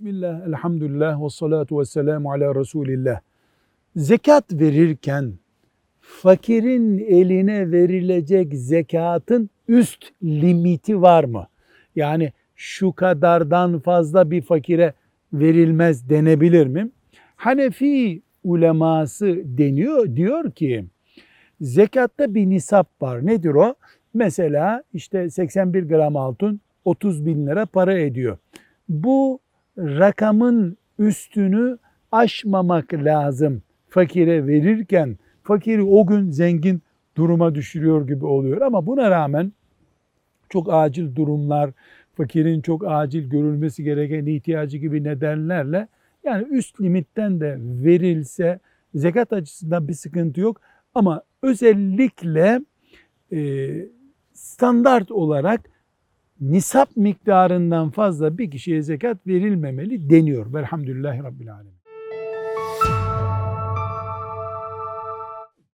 Bismillah, elhamdülillah ve salatu ve selamu ala Resulillah. Zekat verirken fakirin eline verilecek zekatın üst limiti var mı? Yani şu kadardan fazla bir fakire verilmez denebilir mi? Hanefi uleması deniyor diyor ki zekatta bir nisap var. Nedir o? Mesela işte 81 gram altın 30 bin lira para ediyor. Bu rakamın üstünü aşmamak lazım. Fakire verirken fakiri o gün zengin duruma düşürüyor gibi oluyor. Ama buna rağmen çok acil durumlar, fakirin çok acil görülmesi gereken ihtiyacı gibi nedenlerle yani üst limitten de verilse zekat açısından bir sıkıntı yok. Ama özellikle e, standart olarak nisap miktarından fazla bir kişiye zekat verilmemeli deniyor. Velhamdülillahi Rabbil Alemin.